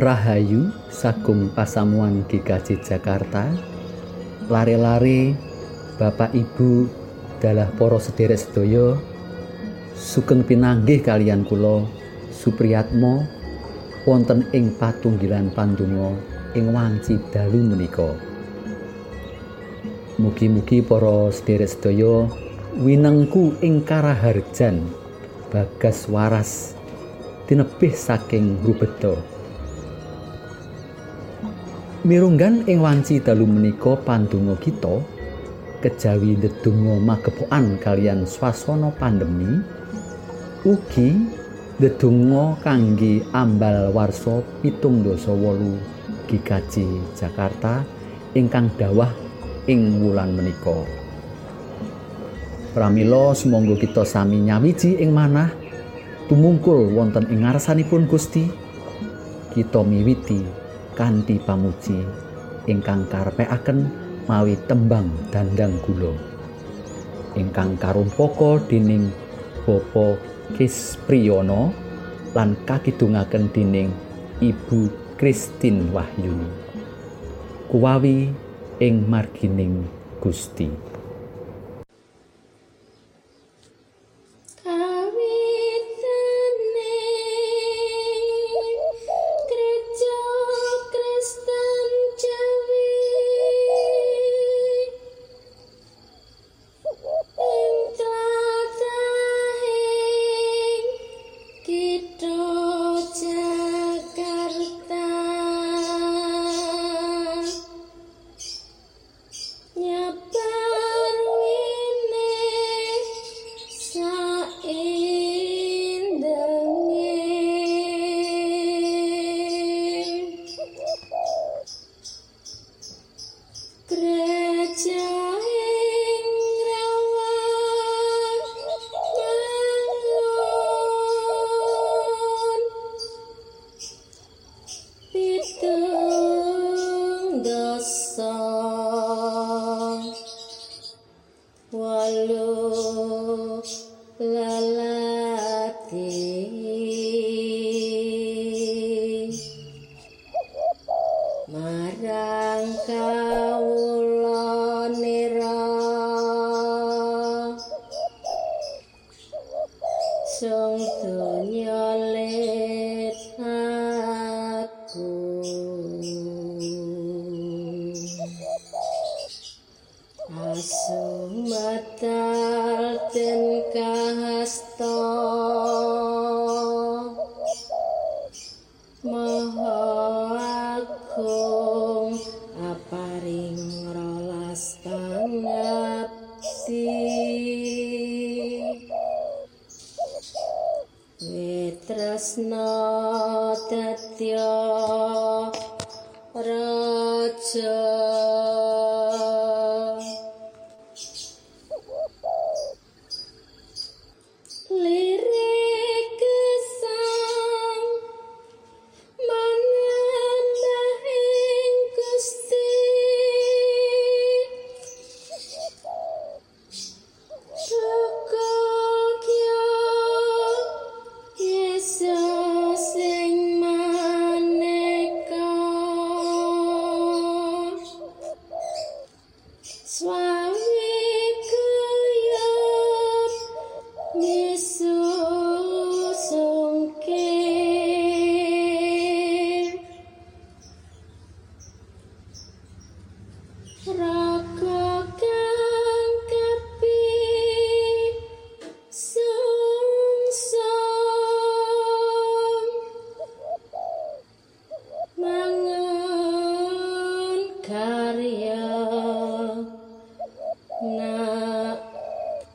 Rahayu sagung pasamuan GKJ Jakarta lare-lare Bapak Ibu dalah para sederek sedaya sugeng pinanggih kalian kula Supriyatmo wonten ing patunggilan pandonga ing wanci dalu menika. Mugi-mugi para sederek sedaya winengku ing karaharjan bagas waras tinebih saking rubeda Mirunggan ing wanci dalu menika pandonga kita kejawi ndedonga magepokan kalian swasana pandemi ugi ndedonga kangge ambal warsa pitung dosa wolu GKJ Jakarta ingkang dawah ing wulan menika. Pramila sumangga kita sami nyawiji ing manah tumungkul wonten ing ngarsanipun Gusti kita miwiti kanthi pamuji ingkang karepekaken mawi tembang dandang gula. Ingkang karumpaka dening Bapa Kispriyono lan kakidungaken dening Ibu Kristin Wahyuni. Kuwawi ing margining Gusti the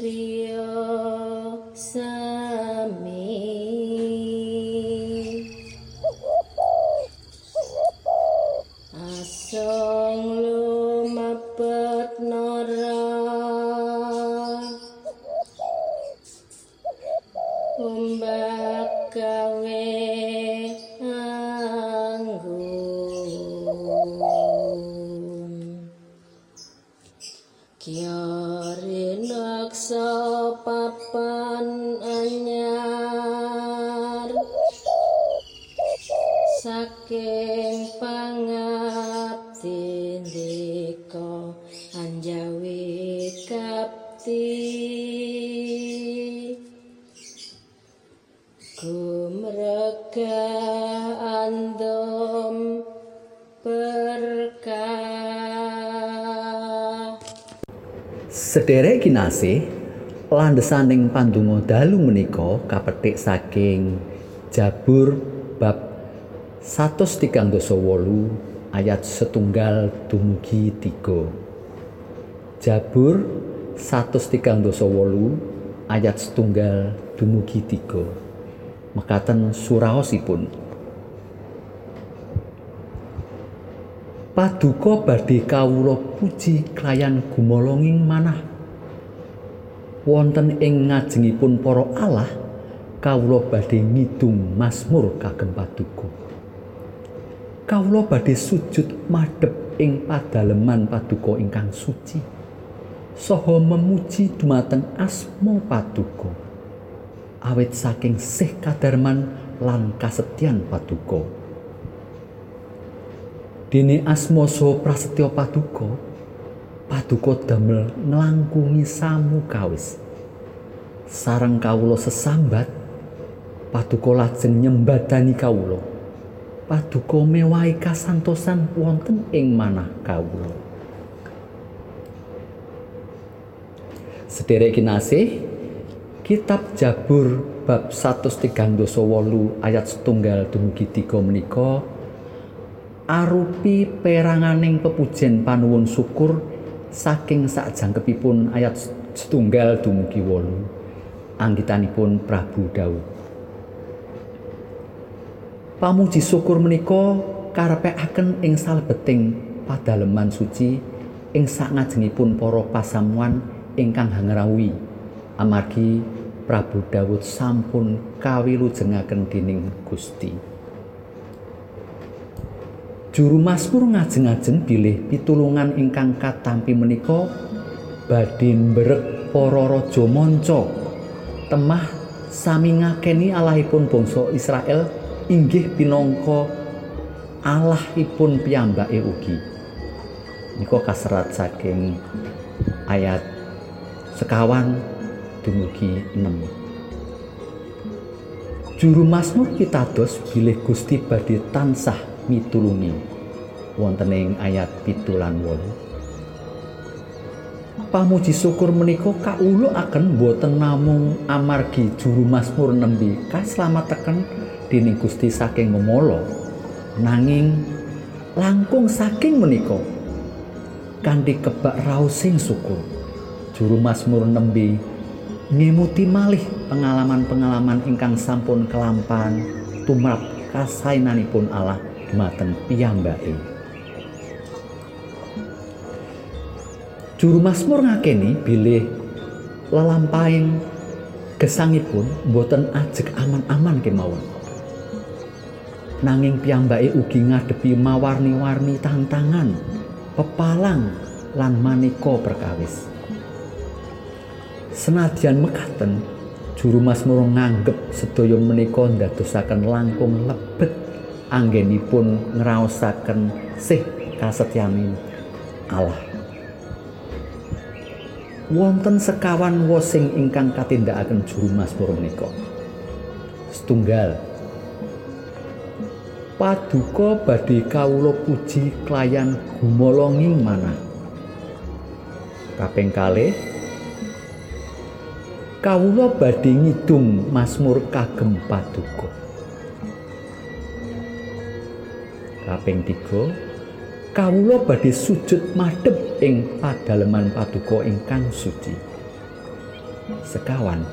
Real. Anjawi kapti gumrega andom berkah Sederek kinasih landhesaning pandonga dalu menika kapetik saking Jabur bab 138 ayat setunggal dumugi 3. Jabur 138 ayat setunggal dumugi 3. Mekaten suraosipun. Paduka badhe kawula puji klayan gumolonging manah. Wonten ing ngajengipun para Allah, kawula badhe ngidung Mazmur kagem paduka. Kawula badhe sujud madhep ing padaleman paduka ingkang suci. Saha memuji dumateng asma paduka. Awit saking sih kadarman lan kasetyan paduka. Dene asma saha prasetya paduka, paduka damel nglangkungi samu kawis. Sareng kawula sesambat, paduka lajeng nyembadani kawula. Paduka mewahi kasantosan wonten ing manah kawula. Sederek kinasih, Kitab Jabur bab 138 ayat setunggal dumugi 3 menika arupi peranganing pepujen panuwun syukur saking sakjangkepipun ayat setunggal dumugi 8 anggitanipun Prabu Daud. Pamuji syukur menika karepekaken ing salebeting padaleman suci ing sakngajengipun para pasamuan ingkang hangerawi amargi Prabu Daud sampun kawilujengaken dening Gusti. Juru Mazmur ngajeng-ajeng bilih pitulungan ingkang katampi menika badhe mbrek para raja manca temah sami ngakeni Allahipun bangsa Israel inggih pinangka Allahipun piyambake ugi. Nika kaserat saking ayat sekawan dumugi 6. Juru Mazmur pitados bilih Gusti badhe tansah mitulungi wonten ing ayat pitu lan. Pamuji syukur menika kaulukaken boten namung amargi juru Mazmur nembe kaslametaken dening Gusti saking memolo nanging langkung saking menika kanthi kebak raosing syukur juru Mazmur nembe ngemuti malih pengalaman-pengalaman ingkang sampun kelampan tumrap kasainanipun Allah dumateng piyambake. Juru Mazmur ngakeni bilih lelampaing gesangipun boten ajeg aman-aman kemawon. Nanging piyambake ugi ngadepi mawarni-warni tantangan, pepalang lan maneka perkawis. Senadyan mekaten, juru Mazmur nganggep sedaya menika ndadosaken langkung lebet anggenipun ngraosaken sih kasetyaning Allah. Wonten sekawan wosing ingkang katindakaken juru Mazmur menika. Setunggal Paduka badhe kawula puji klayan gumolonging manah. Kaping kalih kawula badhe ngidung Mazmur kagem paduka. Kaping 3 kawula badhe sujud madhep ing padaleman paduka ingkang suci. Sekawan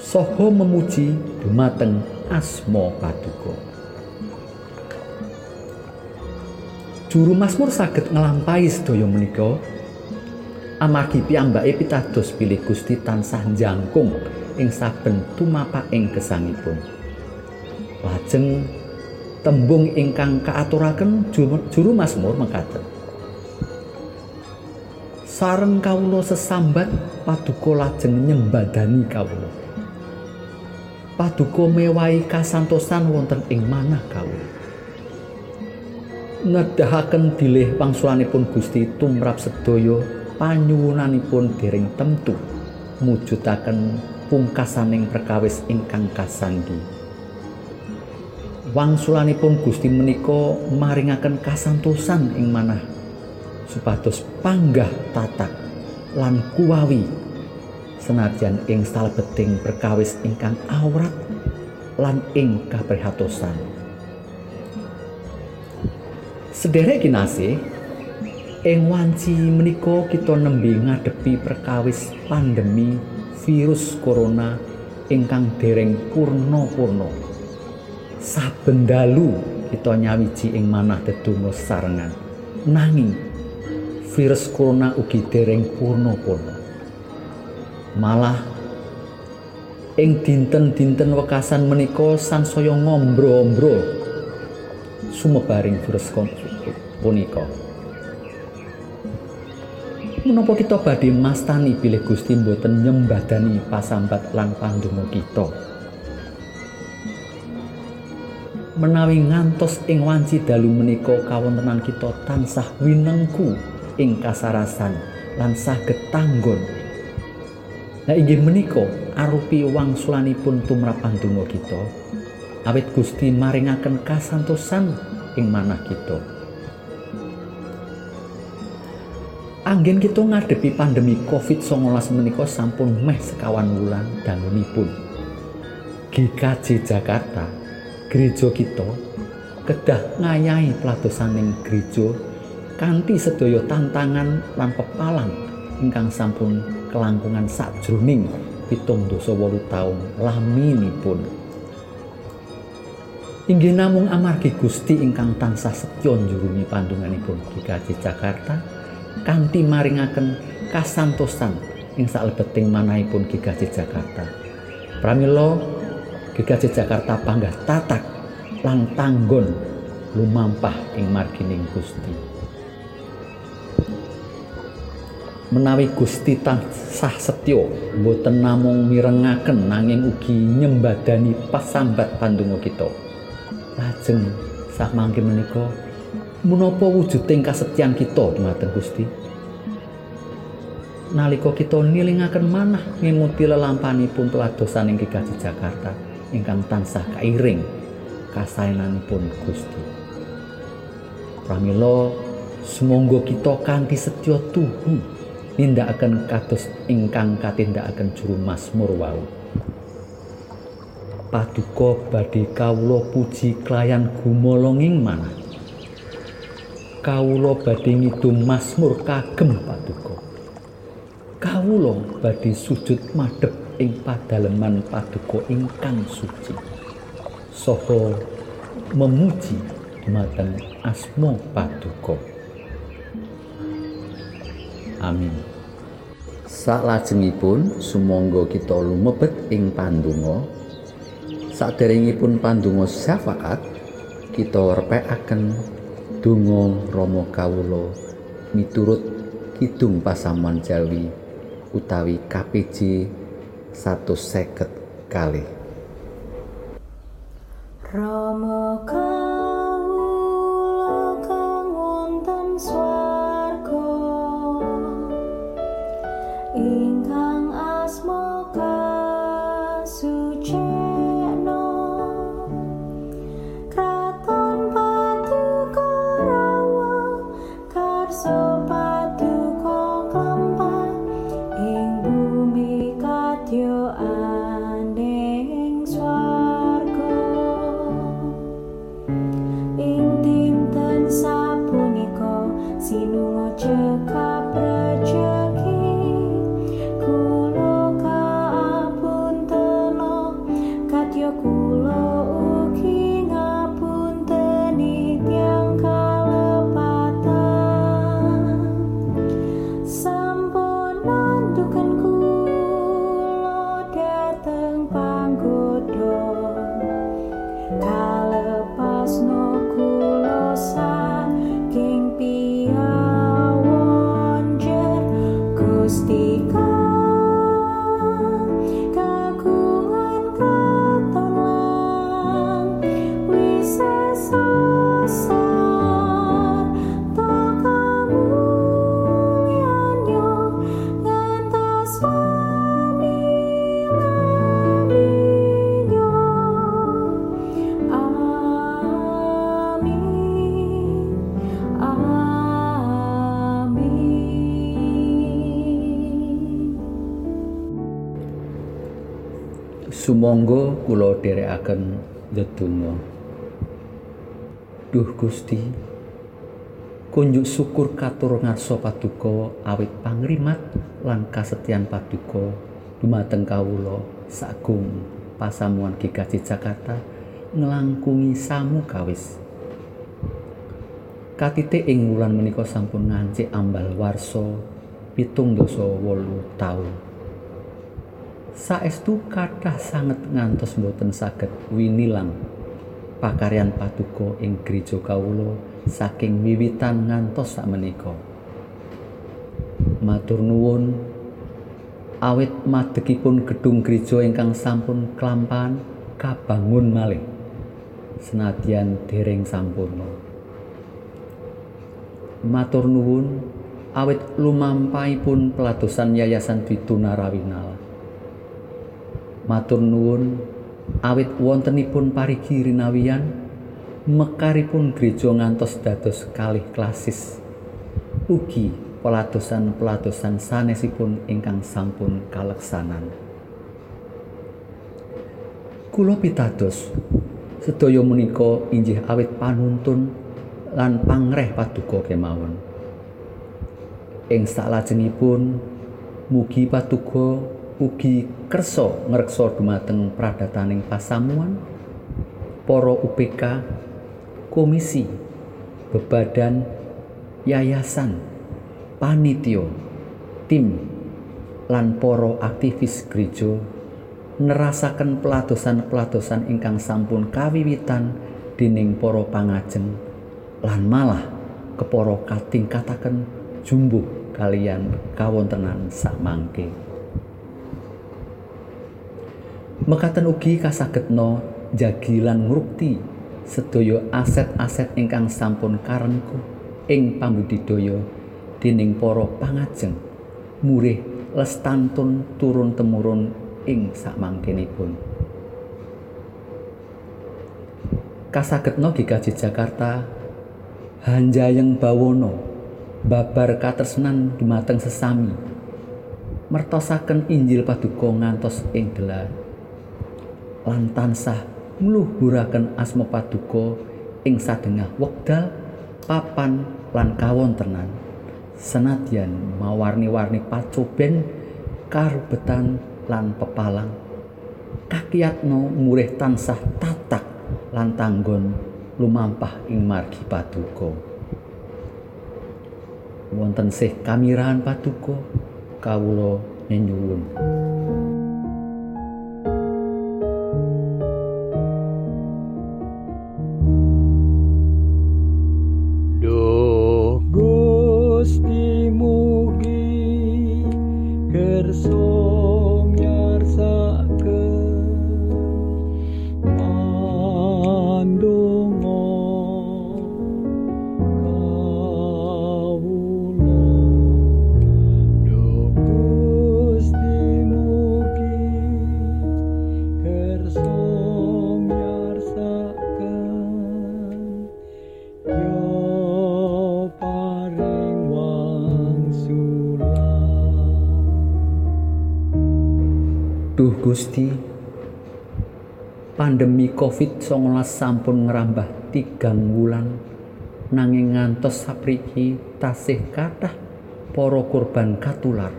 saha memuji dumateng asma paduka. Juru Mazmur saged nglampahi sedaya menika amargi piyambake pitados bilih Gusti tansah jangkung ing saben tumapaking gesangipun. Lajeng tembung ingkang kaaturaken juru Mazmur mekaten. Sareng kawula sesambat paduka lajeng nyembadani kawula. Paduka mewahi kasantosan wonten ing manah kawula. nedahaken dilih pangsulanipun Gusti tumrap sedaya panyuwunanipun dereng temtu mujudaken pungkasaning perkawis ingkang kasanggi. Wangsulanipun Gusti menika maringaken kasantosan ing manah supados panggah tatak lan kuwawi senajan ing salebeting perkawis ingkang awrat lan ing kaprihatosan. Sederek kinasih, ing wanci menika kita nembe ngadepi perkawis pandemi virus corona ingkang dereng purna-purna. Saben dalu kita nyawiji ing manah dedonga sarengan. Nanging virus corona ugi dereng purna-purna. Malah ing dinten-dinten wekasan menika sansaya ngombro-ombro sumebaring virus punika. Menapa kita badhe mastani bilih Gusti mboten nyembadani pasambat lan pandonga kita. Menawi ngantos ing wanci dalu menika kawontenan kita tansah winengku ing kasarasan lan saged tanggon. Nah inggih menika arupi wangsulanipun tumrap pandonga kita. Awit Gusti maringaken kasantosan ing manah kita. Anggen kita ngadepi pandemi COVID-19 menika sampun meh sekawan wulan dangunipun. GKJ Jakarta, gereja kita kedah ngayahi peladosaning gereja kanthi sedaya tantangan lan pepalang ingkang sampun kelangkungan sajroning pitung dosa wolu taun laminipun. Inggih namung amargi Gusti ingkang tansah setya njurungi pandunganipun GKJ Jakarta, kanthi maringaken kasantosan ing salebeting manahipun GKJ Jakarta. Pramila GKJ Jakarta panggah tatak lan tanggon lumampah ing margining Gusti. Menawi Gusti tansah setya boten namung mirengaken nanging ugi nyembadani pasambat pandonga kita. Lajeng sak mangke menika menapa wujuding kasetyan kita dumateng Gusti? Nalika kita nilingaken manah ngemuti lelampanipun peladosan ing Gaji Jakarta ingkang tansah kairing kasaenanipun Gusti. Pramila sumangga kita kanthi setya tuhu nindakaken kados ingkang katindakaken juru Mazmur wau. Paduka badhe kawula puji klayan gumolonging manah kawula badhe ngidum Mazmur kagem paduka. Kawula badhe sujud madhep ing padaleman paduka ingkang suci. Saha memuji dumateng asma paduka. Amin. Salajengipun sumangga kita lumebet ing pandonga. Saderengipun pandonga syafaat kita repekaken donga Rama kawula miturut kidung pasaman Jawi utawi KPJ 150 kali Rama Sumangga kula dherekaken ndedonga. Duh Gusti, kunjuk syukur katur ngarsa paduka awit pangrimat lan kasetyan paduka dumateng kawula sagung pasamuan GKJ Jakarta nglangkungi samu kawis. Katite ing wulan menika sampun ngancik ambal warsa pitung dosa wolu taun. Saestu kathah sanget ngantos boten saged winilang pakaryan paduka ing gereja kawula saking wiwitan ngantos sakmenika. Matur nuwun awit madegipun gedung gereja ingkang sampun kelampahan kabangun malih senadyan dereng sampurna. Matur nuwun awit lumampahipun peladosan Yayasan Dituna Rawinal. Matur nuwun. Awit wontenipun parigi rinawian mekaripun gereja ngantos dados kalih klasis. Ugi peladosan-peladosan sanesipun ingkang sampun kaleksanan. Kula pitados sedaya menika injih awit panuntun lan pangreh paduka kemawon. Ing salajengipun mugi paduka ugi kersa ngreksa dumateng pradataning pasamuan para UPK komisi bebadan yayasan panitia tim lan para aktivis gereja nerasaken peladosan-peladosan ingkang sampun kawiwitan dening para pangajeng lan malah kepara katingkataken jumbuh kalian kawontenan sakmangke. Mekaten ugi kasagetna jagi lan ngrukti sedaya aset-aset ingkang sampun karengku ing pambudidaya dening para pangajeng murih lestantun turun temurun ing sakmangkenipun. Kasagetna GKJ Jakarta Hanjayeng Bawono babar katresnan dumateng sesami mertosaken Injil Paduka ngantos ing delar lan tansah ngluhuraken asma paduka ing sadengah wekdal papan lan kawontenan. Senadyan mawarni-warni pacoben karubetan lan pepalang. Kakiyatno murih tansah tatak lan tanggon lumampah ing margi paduka. Wonten sih kamirahan paduka kawula nyuwun Gusti pandemi Covid-19 sampun ngerambah tigang wulan. Nanging ngantos sapriki tasih kathah para korban katular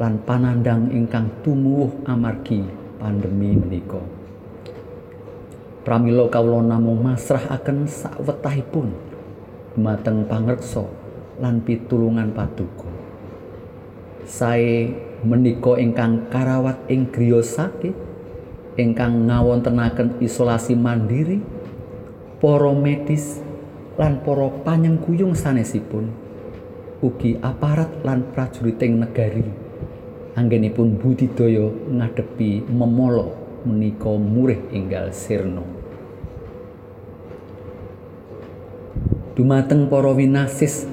lan panandang ingkang tumuwuh amargi pandemi menika. Pramila kawula namung masrahaken sawetahipun. Dumateng pangreksa lan pitulungan paduka sae menika ingkang karawat ing griya sakit ingkang ngawontenaken isolasi mandiri para medis lan para panyengguyung sanesipun. Ugi aparat lan prajuriting negari anggenipun budidaya ngadepi memolo menika murih enggal sirna. Dumateng para winasis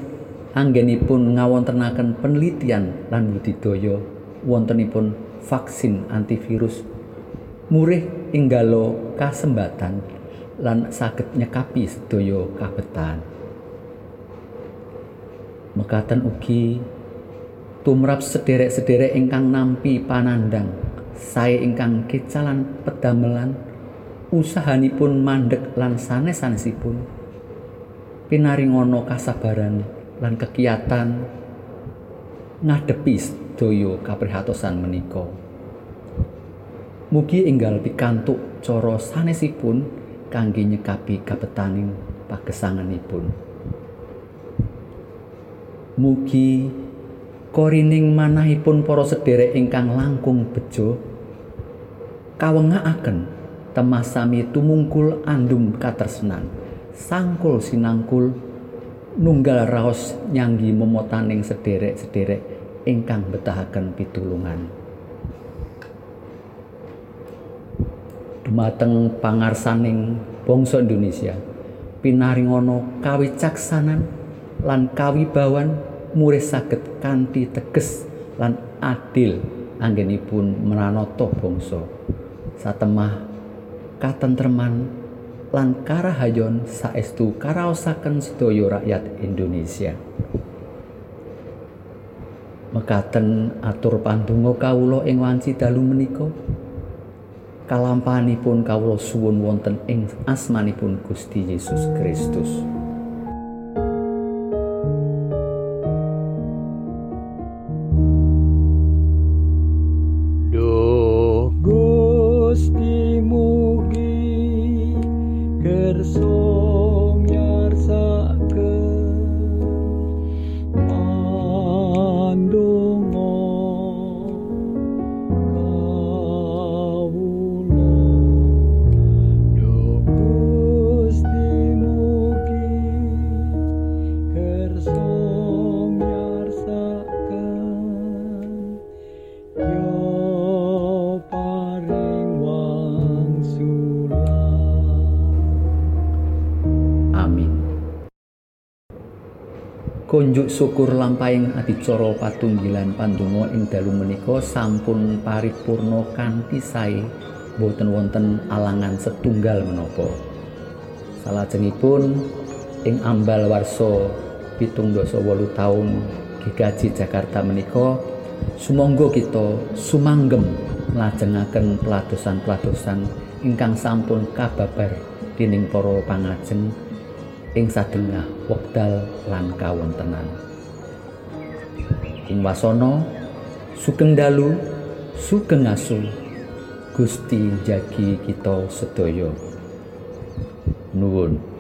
anggenipun ngawontenaken penelitian lan budidaya wontenipun vaksin antivirus murih inggalo kasembatan lan saged nyekapi sedaya kabetan. Mekaten ugi tumrap sederek-sederek ingkang nampi panandang sae ingkang kecalan pedamelan usahanipun mandek lan sanes-sanesipun. Pinaringono kasabaran lan kekiatan ngadepi sedaya kaprihatosan menika. Mugi enggal pikantuk cara sanesipun kangge nyekapi kabetaning pagesanganipun. Mugi korining manahipun para sederek ingkang langkung bejo kawengakaken temasami tumungkul andum katresnan sangkul sinangkul nunggal raos nyanggi momotaning sederek-sederek ingkang betahaken pitulungan. Dumateng pangarsaning bangsa Indonesia pinaringono kawicaksanan lan kawibawan murih saged kanthi teges lan adil anggenipun meranata bangsa. Satemah katentreman lan karahayon saestu karaosaken sedaya rakyat Indonesia. Mekaten atur pandonga kawula ing wanci dalu menika. Kalampahanipun kawula suwun wonten ing asmanipun Gusti Yesus Kristus Kunjuk syukur lampahing adicara patunggilan pandonga ing dalu menika sampun paripurna kanthi sae boten wonten alangan setunggal menapa. Salajengipun ing ambal warsa 78 taun Gigaji Jakarta menika sumangga kita sumanggem nglajengaken peladosan-peladosan ingkang sampun kababar dening para pangajeng ing sadengah wekdal lan kawontenan. Ing wasana sugeng dalu sugeng asu Gusti jagi kita sedaya. Nuwun.